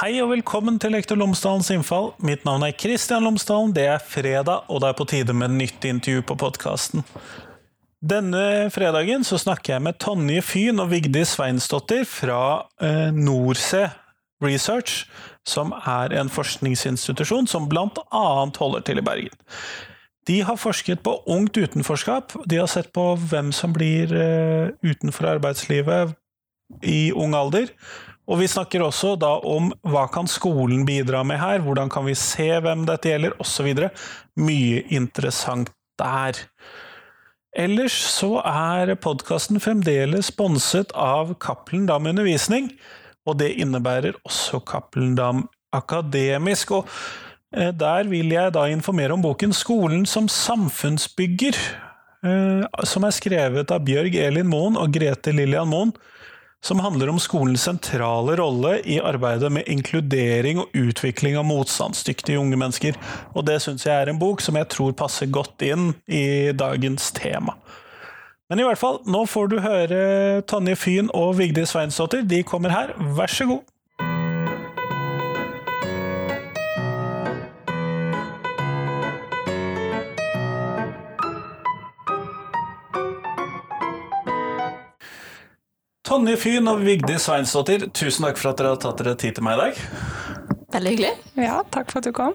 Hei og velkommen til Lektor Lomsdalens innfall. Mitt navn er Kristian Lomsdalen. Det er fredag, og det er på tide med nytt intervju på podkasten. Denne fredagen så snakker jeg med Tonje Fyn og Vigdis Sveinsdottir fra eh, Norse Research, som er en forskningsinstitusjon som blant annet holder til i Bergen. De har forsket på ungt utenforskap. De har sett på hvem som blir eh, utenfor arbeidslivet i ung alder og vi snakker også da om hva kan skolen bidra med her, hvordan kan vi se hvem dette gjelder, osv. Mye interessant der. Ellers så er podkasten fremdeles sponset av Cappelen Dam Undervisning, og det innebærer også Cappelen Dam Akademisk. og eh, der vil jeg da informere om boken 'Skolen som samfunnsbygger', eh, som er skrevet av Bjørg Elin Moen og Grete Lillian Moen som handler om skolens sentrale rolle i arbeidet med inkludering og utvikling av motstandsdyktige unge mennesker. Og det syns jeg er en bok som jeg tror passer godt inn i dagens tema. Men i hvert fall, nå får du høre Tonje Fyn og Vigdis Sveinsdottir. De kommer her, vær så god. Tonje Fyn og Vigdis Sveinsdottir, tusen takk for at dere har tatt dere tid til meg i dag. Veldig hyggelig. Ja, takk for at du kom.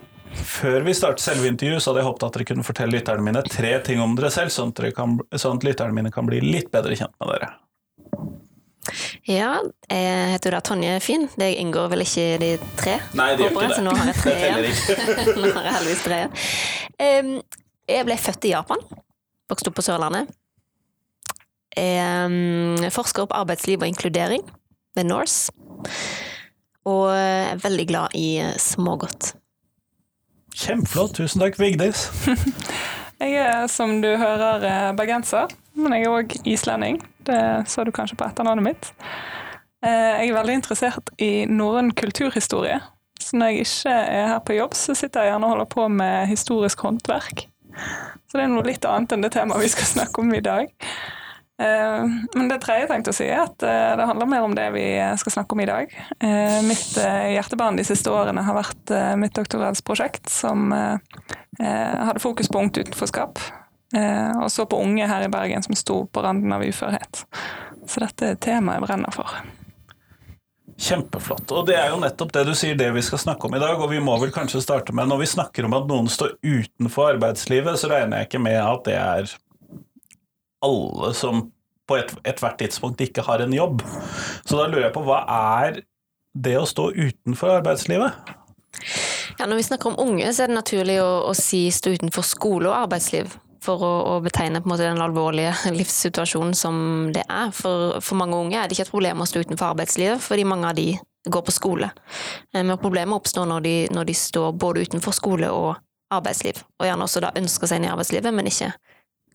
Før vi starter selve intervjuet, så hadde jeg håpet at dere kunne fortelle lytterne mine tre ting om dere selv, sånn at, kan, sånn at lytterne mine kan bli litt bedre kjent med dere. Ja, jeg heter da Tonje Fyn. Det inngår vel ikke i de tre? Nei, det gjør ikke det. Så nå har jeg tre igjen. nå har jeg heldigvis tre igjen. Jeg ble født i Japan. Vokste opp på Sørlandet. Er forsker på arbeidsliv og inkludering ved Norse. Og er veldig glad i smågodt. Kjempeflott. Tusen takk, Vigdis. jeg er, som du hører, bergenser, men jeg er òg islending. Det så du kanskje på etternavnet mitt. Jeg er veldig interessert i norrøn kulturhistorie. Så når jeg ikke er her på jobb, så sitter jeg gjerne og holder på med historisk håndverk. Så det er noe litt annet enn det temaet vi skal snakke om i dag. Eh, men det tredje jeg tenkte å si, er at eh, det handler mer om det vi skal snakke om i dag. Eh, mitt hjertebarn de siste årene har vært mitt doktorgradsprosjekt, som hadde fokus på ungt utenforskap. Og så på unge her i Bergen som sto på randen av uførhet. Så dette er temaet jeg brenner for. Kjempeflott. Og det er jo nettopp det du sier, det vi skal snakke om i dag. Og vi må vel kanskje starte med, når vi snakker om at noen står utenfor arbeidslivet, så regner jeg ikke med at det er alle som på ethvert et tidspunkt ikke har en jobb. Så da lurer jeg på hva er det å stå utenfor arbeidslivet? Ja, Når vi snakker om unge, så er det naturlig å, å si stå utenfor skole og arbeidsliv. For å, å betegne den alvorlige livssituasjonen som det er. For, for, mange unge er det ikke et problem å stå utenfor arbeidslivet, fordi mange av de går på skole. Eh, men problemet oppstår når de, når de står både utenfor skole og arbeidsliv, og gjerne også da ønsker seg inn i arbeidslivet, men ikke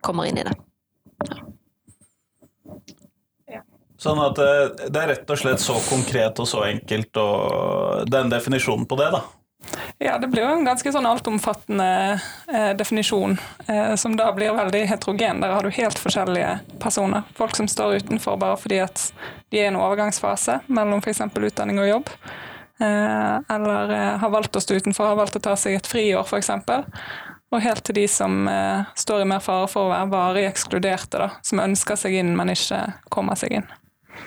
kommer inn i det. Sånn at eh, det er rett og slett så konkret og så enkelt, og den definisjonen på det, da. Ja, det blir jo en ganske sånn altomfattende eh, definisjon, eh, som da blir veldig heterogen. Der har du helt forskjellige personer. Folk som står utenfor bare fordi at de er i en overgangsfase mellom f.eks. utdanning og jobb. Eh, eller eh, har valgt å stå utenfor, har valgt å ta seg et friår f.eks. Og helt til de som eh, står i mer fare for å være varig ekskluderte, da, som ønsker seg inn, men ikke kommer seg inn.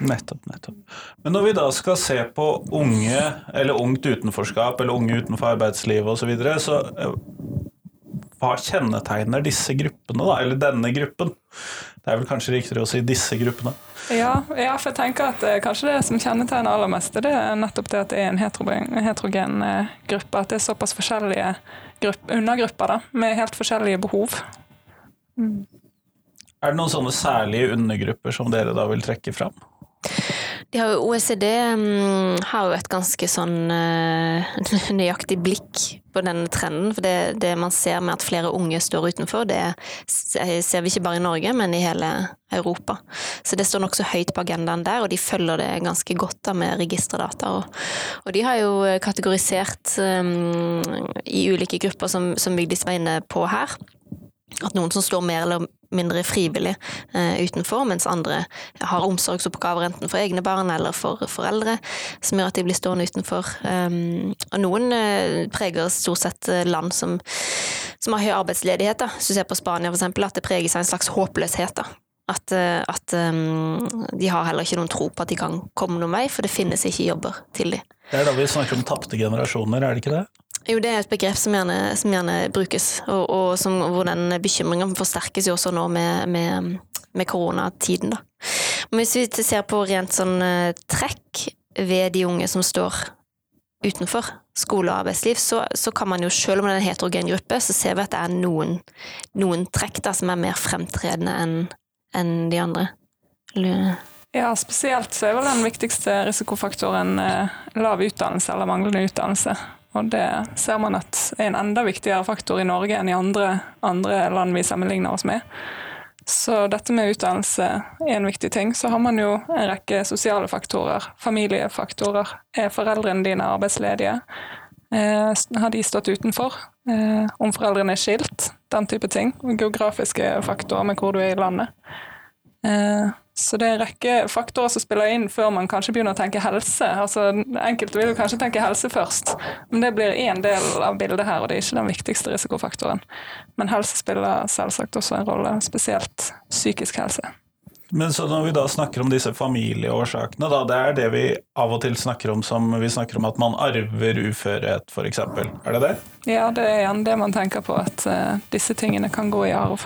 Nettopp, nettopp. Men når vi da skal se på unge, eller ungt utenforskap, eller unge utenfor arbeidslivet osv., så, videre, så eh, hva kjennetegner disse gruppene, da? Eller denne gruppen? Det er vel kanskje riktigere å si disse gruppene? Ja, ja for jeg tenker at eh, kanskje det som kjennetegner aller meste, det er nettopp det at det er en heterogen, heterogen eh, gruppe. At det er såpass forskjellige undergrupper da, med helt forskjellige behov. Mm. Er det noen sånne særlige undergrupper som dere da vil trekke fram? Ja, OECD um, har jo et ganske sånn uh, nøyaktig blikk på denne trenden. For det, det, man ser med at flere unge står utenfor, det ser vi ikke bare i Norge, men i hele Europa. Så det står nokså høyt på agendaen der, og de følger det ganske godt da med registerdata. Og, og de har jo kategorisert um, i ulike grupper, som, som Vigdis var inne på her. At noen som står mer eller mindre frivillig eh, utenfor, mens andre har omsorgsoppgaver enten for egne barn eller for foreldre, som gjør at de blir stående utenfor. Um, og noen eh, preger stort sett eh, land som, som har høy arbeidsledighet. Da. Hvis du ser på Spania eksempel, at det preger seg en slags håpløshet. da. At, eh, at um, de har heller ikke noen tro på at de kan komme noen vei, for det finnes ikke jobber til dem. Det er da vi snakker om tapte generasjoner, er det ikke det? Jo, det er et begrep som gjerne, som gjerne brukes, og, og som, hvor den bekymringen forsterkes jo også nå med, med, med koronatiden. Da. Men hvis vi ser på rent sånn eh, trekk ved de unge som står utenfor skole og arbeidsliv, så, så kan man jo, selv om det er en heterogen gruppe, så ser vi at det er noen, noen trekk da, som er mer fremtredende enn en de andre. Ja, spesielt så er vel den viktigste risikofaktoren eh, lav utdannelse eller manglende utdannelse. Og det ser man at er en enda viktigere faktor i Norge enn i andre, andre land vi sammenligner oss med. Så dette med utdannelse er en viktig ting. Så har man jo en rekke sosiale faktorer, familiefaktorer. Er foreldrene dine arbeidsledige? Eh, har de stått utenfor? Eh, om foreldrene er skilt? Den type ting. Geografiske faktorer med hvor du er i landet. Eh, så det er en rekke faktorer som spiller inn før man kanskje begynner å tenke helse. Altså, enkelte vil kanskje tenke helse først, men det blir én del av bildet her, og det er ikke den viktigste risikofaktoren. Men helse spiller selvsagt også en rolle, spesielt psykisk helse. Men så når vi da snakker om disse familieårsakene, da, det er det vi av og til snakker om som vi snakker om at man arver uførhet, f.eks. Er det det? Ja, det er igjen det man tenker på, at uh, disse tingene kan gå i arv.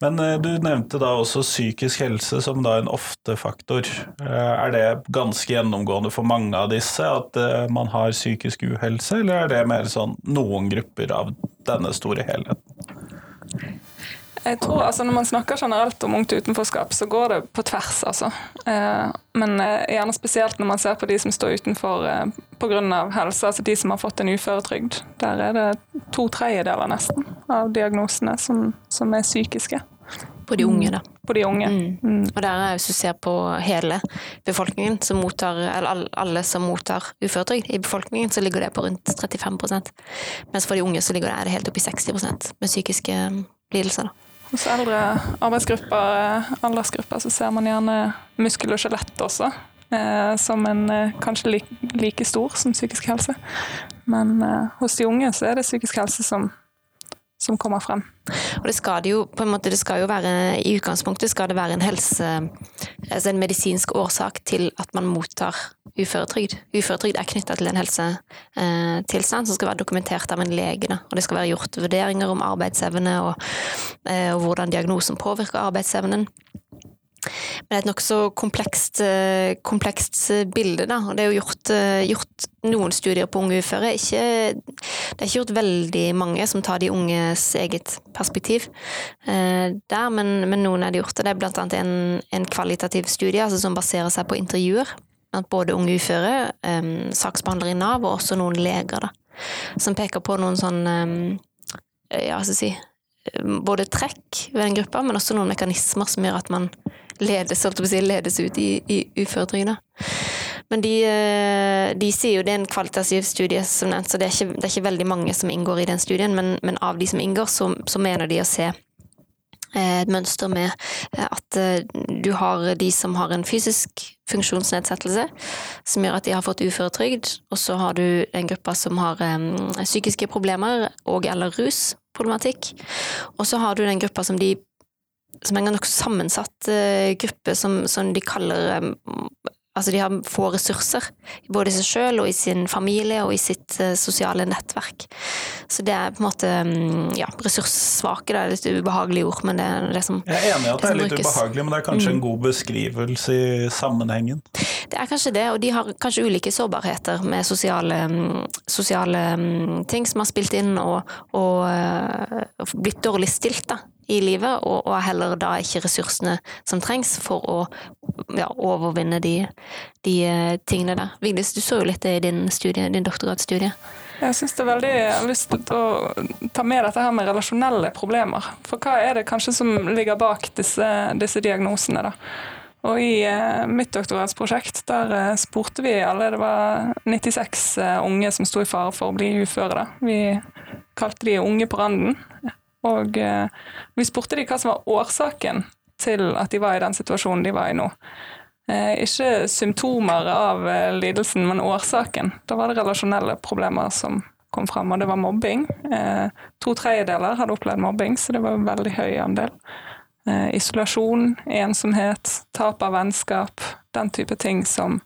Men eh, du nevnte da også psykisk helse som da en ofte-faktor. Eh, er det ganske gjennomgående for mange av disse at eh, man har psykisk uhelse, eller er det mer sånn noen grupper av denne store helheten? Jeg tror altså Når man snakker generelt om ungt utenforskap, så går det på tvers, altså. Men gjerne spesielt når man ser på de som står utenfor pga. helse, altså de som har fått en uføretrygd. Der er det to tredjedeler nesten av diagnosene som, som er psykiske. På de unge, da. På de unge. Mm. Mm. Og der er, hvis du ser på hele befolkningen, som mottar, eller alle som mottar uføretrygd i befolkningen, så ligger det på rundt 35% Mens for de unge så ligger det helt opp i 60% med psykiske lidelser. da. Hos eldre arbeidsgrupper, aldersgrupper, så ser man gjerne muskel og skjelett også. Eh, som en eh, kanskje like, like, stor som psykisk helse. Men eh, hos de unge så er det psykisk helse som som kommer frem. Og det skal det jo på en måte, det skal jo være, I utgangspunktet skal det være en helse, altså en medisinsk årsak til at man mottar uføretrygd. Uføretrygd er knytta til en helsetilstand som skal være dokumentert av en lege. Da. Og det skal være gjort vurderinger om arbeidsevne og, eh, og hvordan diagnosen påvirker arbeidsevnen. Men det er et nokså komplekst, eh, komplekst eh, bilde, da. Det er jo gjort, eh, gjort noen studier på unge uføre. Ikke, det er ikke gjort veldig mange som tar de unges eget perspektiv der, men, men, noen er det gjort. Og det er blant annet en, en kvalitativ studie altså som baserer seg på intervjuer blant både unge uføre, um, saksbehandlere i Nav og også noen leger, da. Som peker på noen sånn um, ja, skal jeg si både trekk ved den gruppa, men også noen mekanismer som gjør at man ledes, si, ledes ut i, i uføretrygda. Men de, eh, de, sier jo det er en kvalitativ studie, som nevnt, så det er, ikke, det er ikke veldig mange som inngår i den studien, men, men av de som inngår, så, så mener de å se eh, et mønster med eh, at du har de som har en fysisk funksjonsnedsettelse, som gjør at de har fått uføretrygd, og så har du den gruppa som har um, psykiske problemer og eller rusproblematikk, og så har du den gruppa som de som en nokså sammensatt uh, gruppe som, som, de kaller um, Altså, de har få ressurser, både i seg sjøl og i sin familie og i sitt uh, sosiale nettverk. Så det er på en måte um, ja, ressurssvake, det er litt ubehagelig ord, men det er det som brukes. Jeg er enig i at det, det er litt brukes. ubehagelig, men det er kanskje mm. en god beskrivelse i sammenhengen? Det er kanskje det, og de har kanskje ulike sårbarheter med sosiale, sosiale ting som har spilt inn og, og uh, blitt dårlig stilt, da i livet, og, og heller da ikke ressursene som trengs for å ja, overvinne de, de, eh, tingene der. Vigdis, du så jo litt det i din, studie, din doktorgradsstudie. Jeg synes det er veldig, lyst til å ta med dette her med relasjonelle problemer. For hva er det kanskje som ligger bak disse, disse diagnosene? da? Og i eh, mitt doktorgradsprosjekt der eh, spurte vi alle, det var 96 eh, unge som sto i fare for å bli uføre. da. Vi kalte de unge på randen. Og eh, vi spurte de hva som var årsaken til at de var i den situasjonen de var i nå. Eh, ikke symptomer av eh, lidelsen, men årsaken. Da var det relasjonelle problemer som kom frem, og det var mobbing. Eh, to tredjedeler hadde opplevd mobbing, så det var en veldig høy andel. Eh, isolasjon, ensomhet, tap av vennskap, den type ting som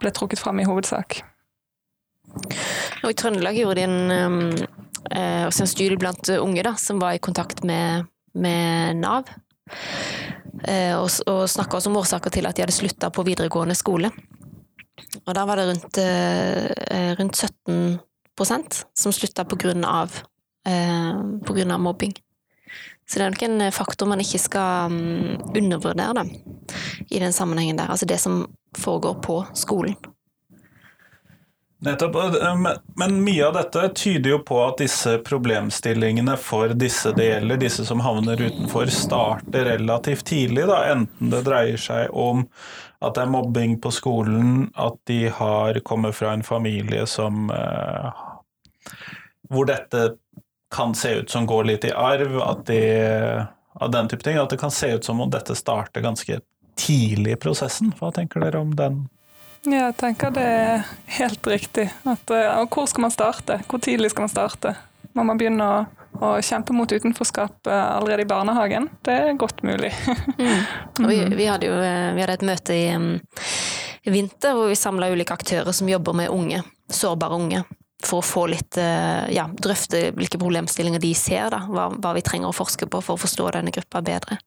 ble trukket frem i hovedsak. Og I Trøndelag gjorde de en, um, eh, en studie blant unge da, som var i kontakt med, med Nav. Eh, og, og snakka også om årsaker til at de hadde slutta på videregående skole. Og da var det rundt, eh, rundt 17 som slutta av, eh, på grunn av mobbing. Så det er nok en faktor man ikke skal um, undervurdere da, i den sammenhengen der. Altså det som foregår på skolen. Nettopp. Men mye av dette tyder jo på at disse problemstillingene for disse det gjelder, disse som havner utenfor, starter relativt tidlig. Da. Enten det dreier seg om at det er mobbing på skolen, at de har kommet fra en familie som uh, Hvor dette kan se ut som går litt i arv, at de, av den type ting. At det kan se ut som om dette starter ganske tidlig i prosessen. Hva tenker dere om den? Jeg tenker det er helt riktig. At, eh, og hvor skal man starte? Hvor tidlig skal man starte? Må man begynne å, å kjempe mot utenforskap eh, allerede i barnehagen? Det er godt mulig. mm. vi, vi, hadde jo eh, vi hadde et møte i, um, vinter hvor vi samla ulike aktører som jobber med unge, sårbare unge. For å få litt, ja, drøfte hvilke problemstillinger de ser, da. Hva, hva vi trenger å forske på for å forstå denne gruppa bedre.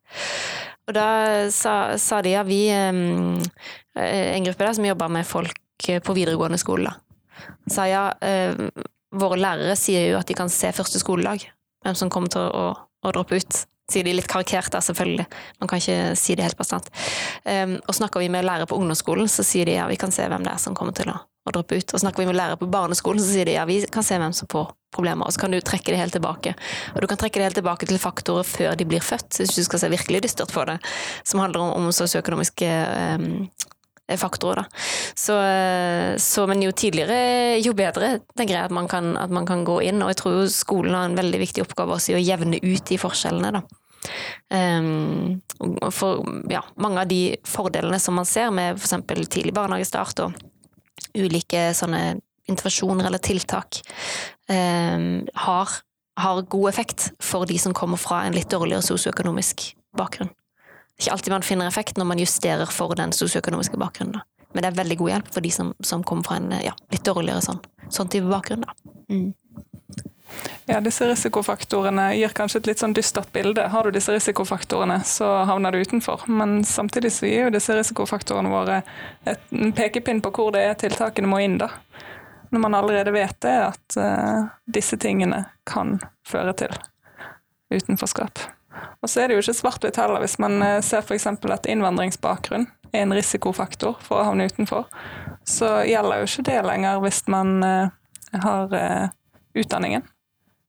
Og da sa, sa de ja, vi En gruppe der som jobber med folk på videregående skole, sa ja, våre lærere sier jo at de kan se første skoledag, hvem som kommer til å, å droppe ut. Sier de litt karikert da, selvfølgelig. Man kan ikke si det helt bastant. Um, og snakker vi med lærere på ungdomsskolen, så sier de ja, vi kan se hvem det er som kommer til å, å droppe ut. Og snakker vi med lærere på barneskolen, så sier de ja, vi kan se hvem som får problemer. Og så kan du trekke det helt tilbake. Og du kan trekke det helt tilbake til faktorer før de blir født, hvis du skal se virkelig dystert på det, som handler om, om sosioøkonomiske um, faktorer. Da. Så, så, men jo tidligere, jo bedre, tenker jeg at man, kan, at man kan gå inn. Og jeg tror jo skolen har en veldig viktig oppgave også i å jevne ut de forskjellene, da. Um, for ja, mange av de fordelene som man ser med f.eks. tidlig barnehagestart og ulike sånne intervensjoner eller tiltak, um, har, har god effekt for de som kommer fra en litt dårligere sosioøkonomisk bakgrunn ikke alltid man finner effekt når man justerer for den sosioøkonomiske bakgrunnen. Men det er veldig god hjelp for de som, som kommer fra en ja, litt dårligere sånn, sånn type bakgrunn. Da. Mm. Ja, disse risikofaktorene gir kanskje et litt sånn dystert bilde. Har du disse risikofaktorene, så havner du utenfor. Men samtidig så gir jo disse risikofaktorene våre et, en pekepinn på hvor det er tiltakene må inn, da. Når man allerede vet det, at uh, disse tingene kan føre til utenforskap. Og så er det jo ikke svart-hvitt heller. Hvis man eh, ser f.eks. at innvandringsbakgrunn er en risikofaktor for å havne utenfor, så gjelder jo ikke det lenger hvis man uh, har uh, utdanningen.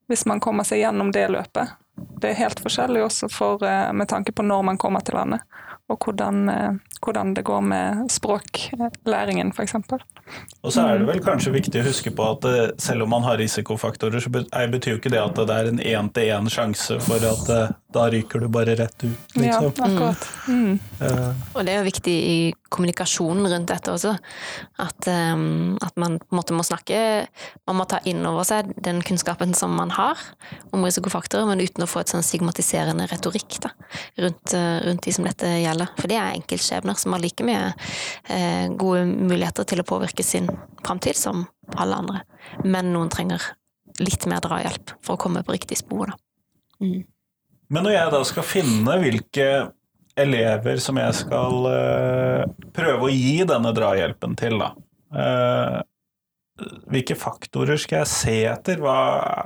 Hvis man kommer seg gjennom det løpet. Det er helt forskjellig også for, med tanke på når man kommer til landet og hvordan, eh, hvordan, det går med språklæringen, f.eks. Og så er det vel kanskje viktig å huske på at eh, selv om man har risikofaktorer, så betyr jo ikke det at det er en én-til-én sjanse for at eh, da ryker du bare rett ut. Liksom. Ja, akkurat. Mm. Uh. Og det er jo viktig i kommunikasjonen rundt dette også, at, um, at man på en måte må snakke Man må ta inn over seg den kunnskapen som man har om risikofaktorer, men uten å få et sånn stigmatiserende retorikk da, rundt, rundt de som dette gjelder gjelder. For det er enkeltskjebner som har like mye eh, gode muligheter til å påvirke sin framtid som alle andre. Men noen trenger litt mer drahjelp for å komme på riktig spor. Da. Mm. Men når jeg da skal finne hvilke elever som jeg skal uh, prøve å gi denne drahjelpen til, da uh, hvilke faktorer skal jeg se etter? Hva,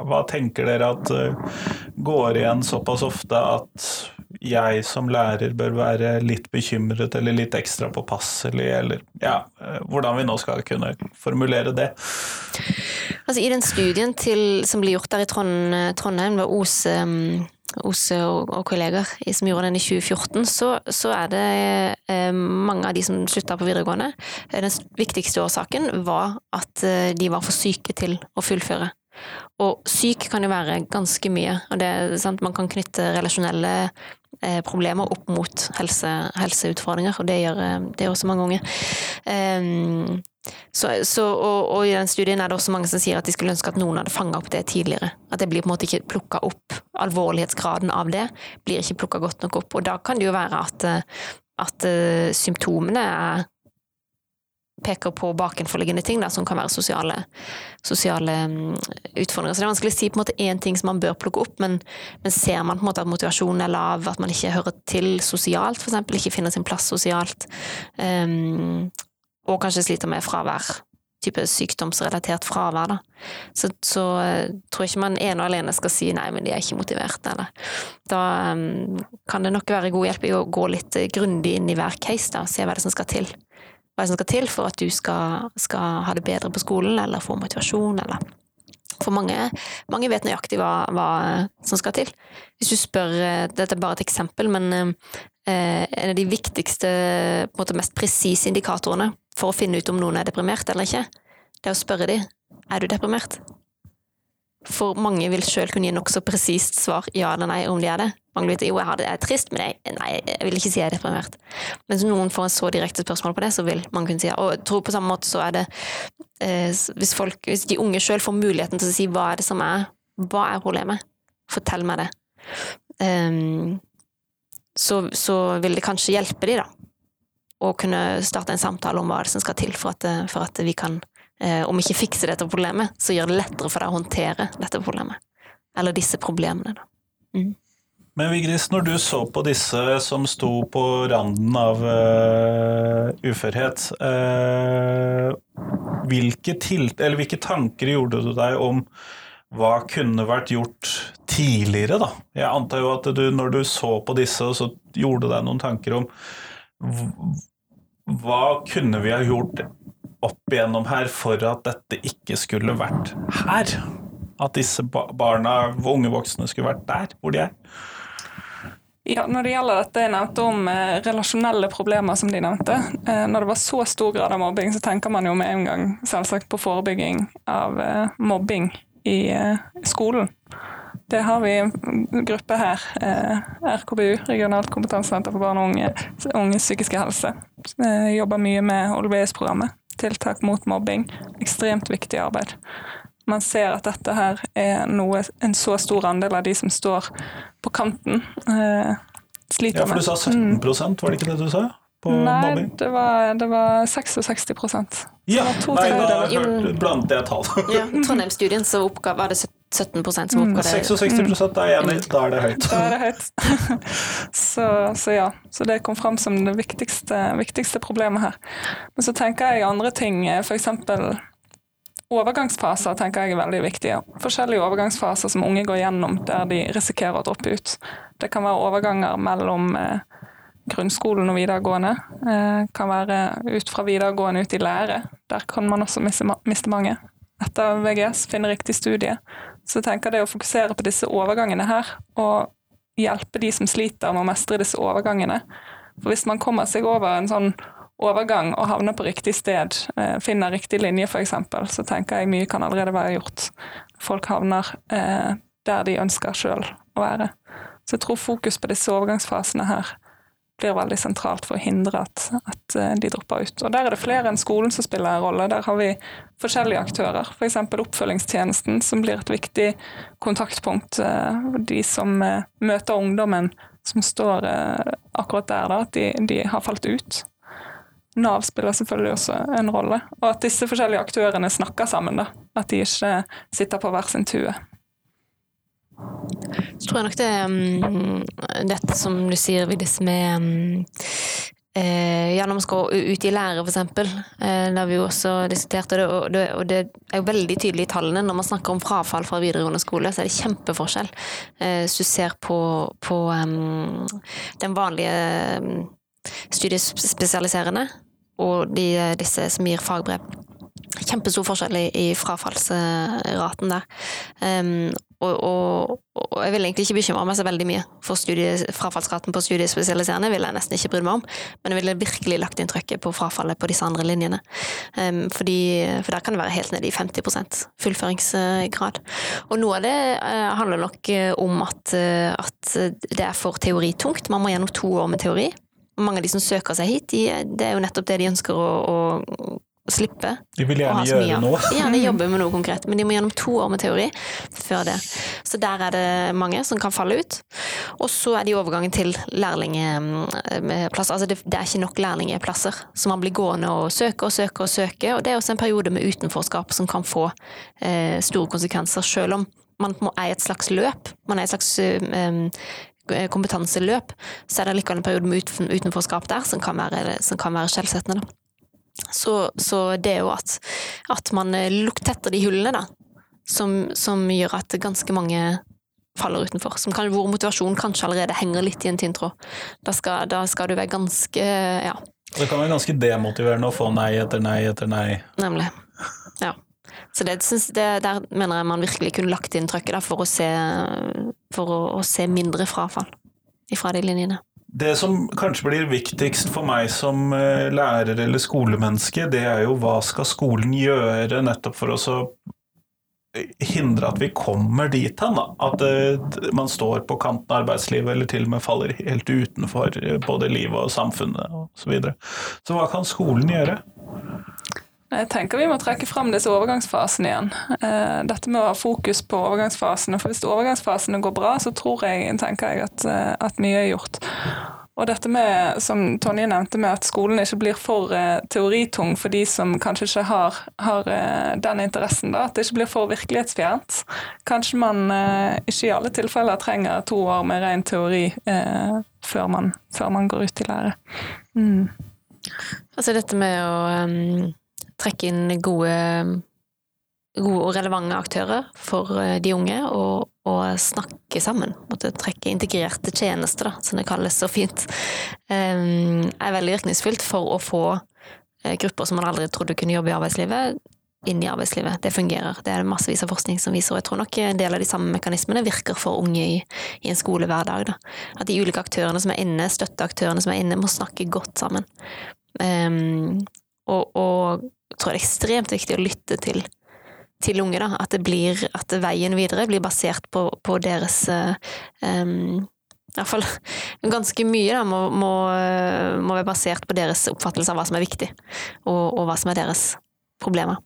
hva tenker dere at uh, går igjen såpass ofte at jeg som lærer bør være litt bekymret eller litt ekstra påpasselig, eller ja, hvordan vi nå skal kunne formulere det? Altså I den studien til, som ble gjort der i Trondheim, ved Ose um Ose og, og, kolleger som gjorde den i 2014, så, så er det eh, mange av de som slutta på videregående. Den viktigste årsaken var at eh, de var for syke til å fullføre. Og syk kan jo være ganske mye. og det, sant, Man kan knytte relasjonelle eh, problemer opp mot helse, helseutfordringer, og det gjør, eh, det gjør også mange unge. Så, så, og, og, i den studien er det også mange som sier at de skulle ønske at noen hadde fanga opp det tidligere. At det blir på en måte ikke plukka opp. Alvorlighetsgraden av det blir ikke plukka godt nok opp. Og da kan det jo være at, at uh, symptomene er peker på bakenforliggende ting, da, som kan være sosiale, sosiale um, utfordringer. Så det er vanskelig å si på en måte én ting som man bør plukke opp, men, men, ser man på en måte at motivasjonen er lav, at man ikke hører til sosialt, f.eks., ikke finner sin plass sosialt, um, og kanskje sliter med fravær. Type sykdomsrelatert fravær, da. Så, så uh, tror jeg ikke man ene og alene skal si nei, men de er ikke motiverte, eller Da um, kan det nok være god hjelp i å gå litt uh, grundig inn i hver case, da, og se hva det er som skal til. Hva som skal til for at du skal, skal ha det bedre på skolen, eller få motivasjon, eller for mange, mange vet nøyaktig hva, hva, som skal til. Hvis du spør uh, Dette er bare et eksempel, men Eh, en av de viktigste, på en måte mest presise indikatorene for å finne ut om noen er deprimert eller ikke, det er å spørre dem er du deprimert. For mange vil sjøl kunne gi nokså presist svar ja eller nei om de er det. Mange vil jo, jeg har det, jeg er trist, men jeg, nei, jeg vil ikke si jeg er deprimert. Mens noen får en så direkte spørsmål på det, så vil man kunne si ja. Og jeg tror på samme måte så er det eh, hvis, folk, hvis de unge sjøl får muligheten til å si hva er det som er, hva er problemet, fortell meg det. Um, så, så, vil det kanskje hjelpe de da, å kunne starte en samtale om hva det som skal til for at, for at vi kan, eh, om ikke fikse dette problemet, så gjør det lettere for deg å håndtere dette problemet. Eller disse problemene, da. Mm. Men Vigris, når du så på disse som sto på randen av uh, uførhet, uh, hvilke, hvilke tanker gjorde du deg om hva kunne vært gjort tidligere, da? Jeg antar jo at du, når du så på disse, så gjorde deg noen tanker om hva kunne vi ha gjort opp igjennom her for at dette ikke skulle vært her? At disse barna, unge voksne, skulle vært der hvor de er? Ja, Når det gjelder dette jeg nevnte om eh, relasjonelle problemer, som de nevnte. Eh, når det var så stor grad av mobbing, så tenker man jo med en gang selvsagt på forebygging av eh, mobbing i eh, skolen. Det har vi en gruppe her, eh, RKBU, Regionalt kompetansesenter for barn og unge, unges psykiske helse. Eh, jobber mye med OLBS-programmet. Tiltak mot mobbing. Ekstremt viktig arbeid. Man ser at dette her er noe en så stor andel av de som står på kanten, sliter med. Ja, for du sa 17% var det ikke det du sa? Nei. Det var, det var 66% Ja, nei, da blandet jeg tall. ja, Trondheim-studien så oppga, var det 17 som oppga det. 66 mm. da er enig, da er det høyt. Da er det høyt. så, så, ja, så det kom fram som det viktigste, viktigste problemet her. Men så tenker jeg andre ting, f.eks. Overgangsfaser tenker jeg er veldig viktige. Forskjellige overgangsfaser som unge går gjennom der de risikerer å droppe ut. Det kan være overganger mellom eh, grunnskolen og videregående. Det kan være ut fra videregående ut i lære. Der kan man også miste mange. Etter VGS, finne riktig studie. Så jeg tenker det å fokusere på disse overgangene her, og hjelpe de som sliter med å mestre disse overgangene. For hvis man kommer seg over en sånn overgang og havner på riktig sted, eh, finner riktig linje f.eks., så tenker jeg mye kan allerede være gjort. Folk havner eh, der de ønsker sjøl å være. Så jeg tror fokus på disse overgangsfasene her blir veldig sentralt for å hindre at, at, eh, de dropper ut. Og Der er det flere enn skolen som spiller en rolle. Der har vi forskjellige aktører. F.eks. For oppfølgingstjenesten, som blir et viktig kontaktpunkt. Eh, de som eh, møter ungdommen som står akkurat der, da, at de, de har falt ut. Nav spiller selvfølgelig også en rolle. Og at disse forskjellige aktørene snakker sammen. da. At de ikke sitter på hver sin tue. Så tror jeg nok det um, dette som du sier, Vigdis, med um, eh, ja, når man skal ut i lære, eksempel. Eh, har vi jo også diskuterte det, og det, og det er jo veldig tydelig i tallene når man snakker om frafall fra videregående skole, så er det kjempeforskjell. Eh, hvis du ser på, på um, den vanlige um, studiespesialiserende og de, disse som gir fagbrev kjempestor forskjell i frafallsraten der. Um, og, og, og jeg vil egentlig ikke bekymre meg så veldig mye for studie, frafallsraten på studiespesialiserende, vil jeg nesten ikke bry meg om, men jeg ville virkelig lagt inn trykket på frafallet på disse andre linjene. Um, fordi, for der kan det være helt nede i 50 fullføringsgrad. Og noe av det uh, handler nok om at, uh, at det er for teoritungt. Man må gjennom to år med teori. Mange av de som søker seg hit, de, det er jo nettopp det de ønsker å, å slippe. De vil gjerne gjøre noe. Gjerne jobbe med noe konkret, men de må gjennom to år med teori før det. Så der er det mange som kan falle ut. Og så er det overgangen til lærlingplasser. Altså det, det, er ikke nok lærlingplasser, så man blir gående og søke og søke og søke. Og det er også en periode med utenforskap som kan få eh, store konsekvenser, selv om man er i et slags løp. Man er i et slags eh, kompetanseløp, så er det likevel en periode med utenforskap der som kan være, som kan være skjellsettende. Så, så, det er jo at, at man eh, etter de hullene, da, som, som, gjør at ganske mange faller utenfor. Som kan, hvor motivasjonen kanskje allerede henger litt i en tynn tråd. Da skal, da skal du være ganske ja. Det kan være ganske demotiverende å få nei etter nei etter nei. Nemlig. Ja. Så det, det, der mener jeg man virkelig kunne lagt inn trøkket da, for, å se, for å, å se mindre frafall ifra de linjene. Det som kanskje blir viktigst for meg som eh, lærer eller skolemenneske, det er jo hva skal skolen gjøre nettopp for å hindre at vi kommer dit hen. At uh, man står på kanten av arbeidslivet eller til og med faller helt utenfor eh, både livet og samfunnet osv. Så, videre. så hva kan skolen gjøre? Jeg tenker vi må trekke fram disse overgangsfasene igjen. Eh, dette med å ha fokus på overgangsfasene. For hvis overgangsfasene går bra, så tror jeg, tenker jeg at, eh, at mye er gjort. Og dette med, som Tonje nevnte, med at skolen ikke blir for uh, teoritung for de som kanskje ikke har, har den interessen. da, At det ikke blir for virkelighetsfjernt. Kanskje man ikke i alle tilfeller trenger to år med ren teori før man, før, man, går ut i lære. Mm. Altså dette med å um trekke inn gode, gode og relevante aktører for eh, de unge, og, og snakke sammen. Måtte trekke integrerte tjenester, da, som det kalles så fint, um, er veldig virkningsfullt for å få uh, grupper som man aldri trodde kunne jobbe i arbeidslivet, inn i arbeidslivet. Det fungerer. Det er massevis av forskning som viser, og jeg tror nok en del av de samme mekanismene virker for unge i, i en skole hver dag. Da. At de ulike aktørene som er inne, støtteaktørene som er inne, må snakke godt sammen. Um, og, og tror det er ekstremt viktig å lytte til, til unge. Da. At, blir, at veien videre blir basert på, på deres um, i hvert fall ganske mye da, må, må, må, være basert på deres oppfattelse av hva som er viktig, og, og hva som er deres problemer.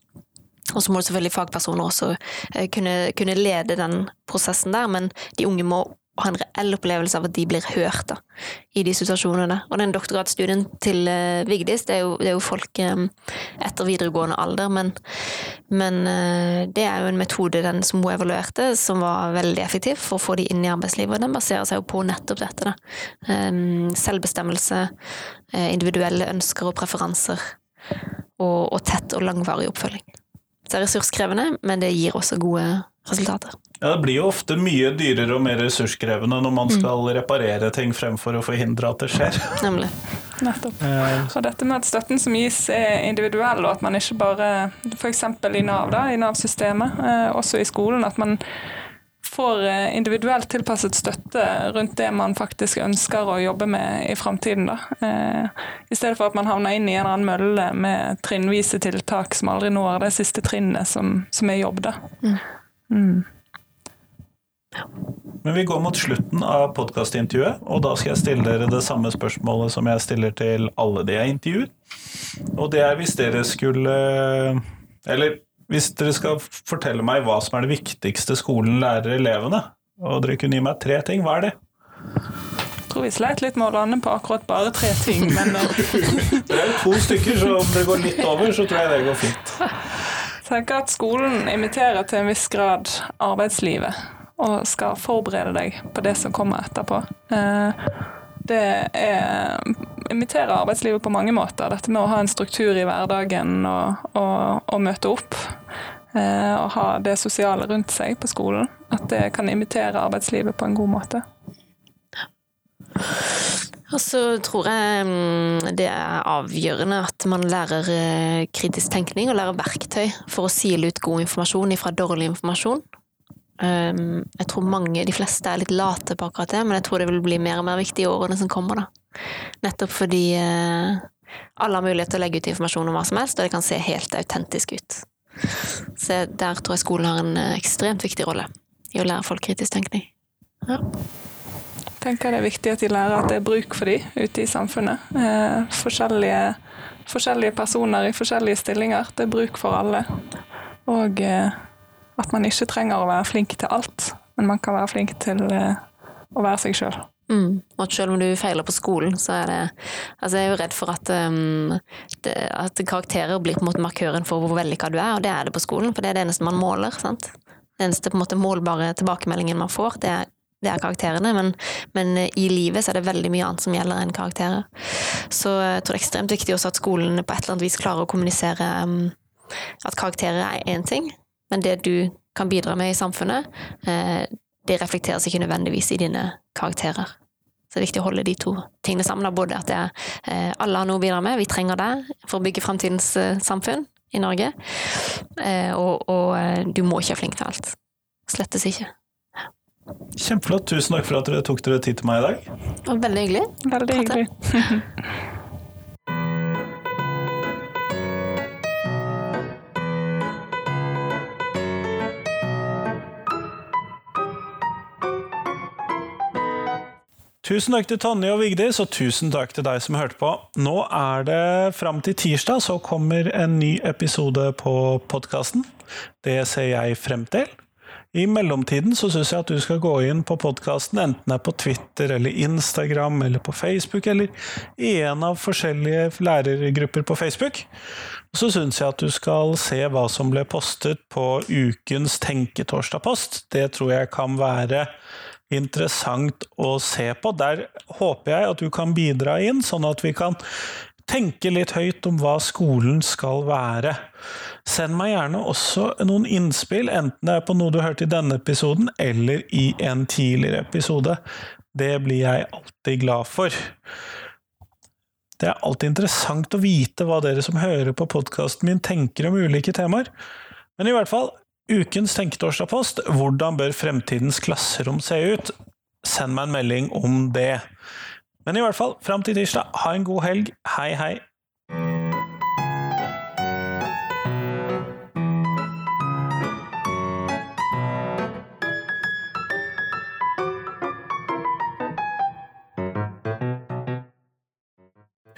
Og så må det selvfølgelig fagpersoner også eh, kunne, kunne, lede den prosessen der, men de unge må ha en reell opplevelse av at de blir hørt da, i de situasjonene. Og den doktorgradsstudien til uh, Vigdis, det er, jo, det er jo folk um, etter videregående alder, men, men uh, det er jo en metode den som hun evaluerte, som var veldig effektiv for å få de inn i arbeidslivet. Og den baserer seg jo på nettopp dette. da. Um, selvbestemmelse, uh, individuelle ønsker og preferanser, og, og tett og langvarig oppfølging. Det er ressurskrevende, men det gir også gode resultater. Ja, Det blir jo ofte mye dyrere og mer ressurskrevende når man mm. skal mm. reparere ting fremfor å forhindre at det skjer. Nemlig. Nettopp. Eh. Og dette med at støtten som gis er individuell, og at man ikke bare f.eks. i Nav, da, i Nav-systemet, eh, også i skolen, at man får eh, individuelt tilpasset støtte rundt det man faktisk ønsker å jobbe med i framtiden. I stedet for at man havner inn i en eller annen mølle med trinnvise tiltak som aldri når det siste trinnet som, som er jobb. Da. Mm. Mm. Men vi går mot slutten av podkastintervjuet, og da skal jeg stille dere det samme spørsmålet som jeg stiller til alle de jeg intervjuer. Og det er hvis dere skulle Eller hvis dere skal fortelle meg hva som er det viktigste skolen lærer elevene, og dere kunne gi meg tre ting, hva er det? Jeg tror vi sleit litt med å lande på akkurat bare tre ting, men Det er jo to stykker, så om det går litt over, så tror jeg det går fint. Tenker at skolen imiterer til en viss grad arbeidslivet og skal forberede deg på det som kommer etterpå. Eh, det er imiterer arbeidslivet på mange måter. Dette med å ha en struktur i hverdagen og, og, og møte opp. Eh, og ha det sosiale rundt seg på skolen. At det kan imitere arbeidslivet på en god måte. Og så tror jeg mm, det er avgjørende at man lærer eh, kritisk tenkning og lærer verktøy for å sile ut god informasjon ifra dårlig informasjon. Um, jeg tror mange, de fleste, er litt late på akkurat det, men jeg tror det vil bli mer og mer viktig i årene som kommer. da. Nettopp fordi uh, alle har mulighet til å legge ut informasjon om hva som helst, og det kan se helt autentisk ut. Så der tror jeg skolen har en uh, ekstremt viktig rolle i å lære folk kritisk tenkning. Ja. Tenker det er viktig at de lærer at det er bruk for dem ute i samfunnet. Eh, forskjellige, forskjellige, personer i forskjellige stillinger. Det er bruk for alle. Og eh, at man ikke trenger å være flink til alt, men man kan være flink til eh, å være seg sjøl. Mm. Og at selv om du feiler på skolen, så er det Altså, jeg er jo redd for at, um, det, at karakterer blir på en måte markøren for hvor vellykka du er, og det er det på skolen, for det er det eneste man måler. sant? Det eneste på en måte målbare tilbakemeldingen man får, det er, det er karakterene, men, men, i livet så er det veldig mye annet som gjelder enn karakterer. Så jeg tror det er ekstremt viktig også at skolen på et eller annet vis klarer å kommunisere um, at karakterer er én ting, men det du kan bidra med i samfunnet, uh, det reflekteres ikke nødvendigvis i dine karakterer. Så det er viktig å holde de to tingene sammen. Både at er, eh, alle har noe å bidra med, vi trenger det for å bygge framtidens eh, samfunn i Norge. Og, og, du må ikke være flink til alt. Slettes ikke. Kjempeflott. Tusen takk for at dere tok dere tid til meg i dag. Veldig hyggelig. Veldig hyggelig. Tusen takk til Tonje og Vigdis, og tusen takk til deg som hørte på. Nå er det fram til tirsdag, så kommer en ny episode på podkasten. Det ser jeg frem til. I mellomtiden så syns jeg at du skal gå inn på podkasten, enten det er på Twitter eller Instagram eller på Facebook, eller i en av forskjellige lærergrupper på Facebook. Så syns jeg at du skal se hva som ble postet på ukens Tenketorsdag-post. Det tror jeg kan være interessant å se på. Der håper jeg at du kan bidra inn, sånn at vi kan tenke litt høyt om hva skolen skal være. Send meg gjerne også noen innspill, enten det er på noe du hørte i denne episoden, eller i en tidligere episode. Det blir jeg alltid glad for. Det er alltid interessant å vite hva dere som hører på podkasten min, tenker om ulike temaer. Men i hvert fall, Ukens Tenketorsdag-post Hvordan bør fremtidens klasserom se ut? Send meg en melding om det. Men i hvert fall, fram til tirsdag, ha en god helg. Hei, hei!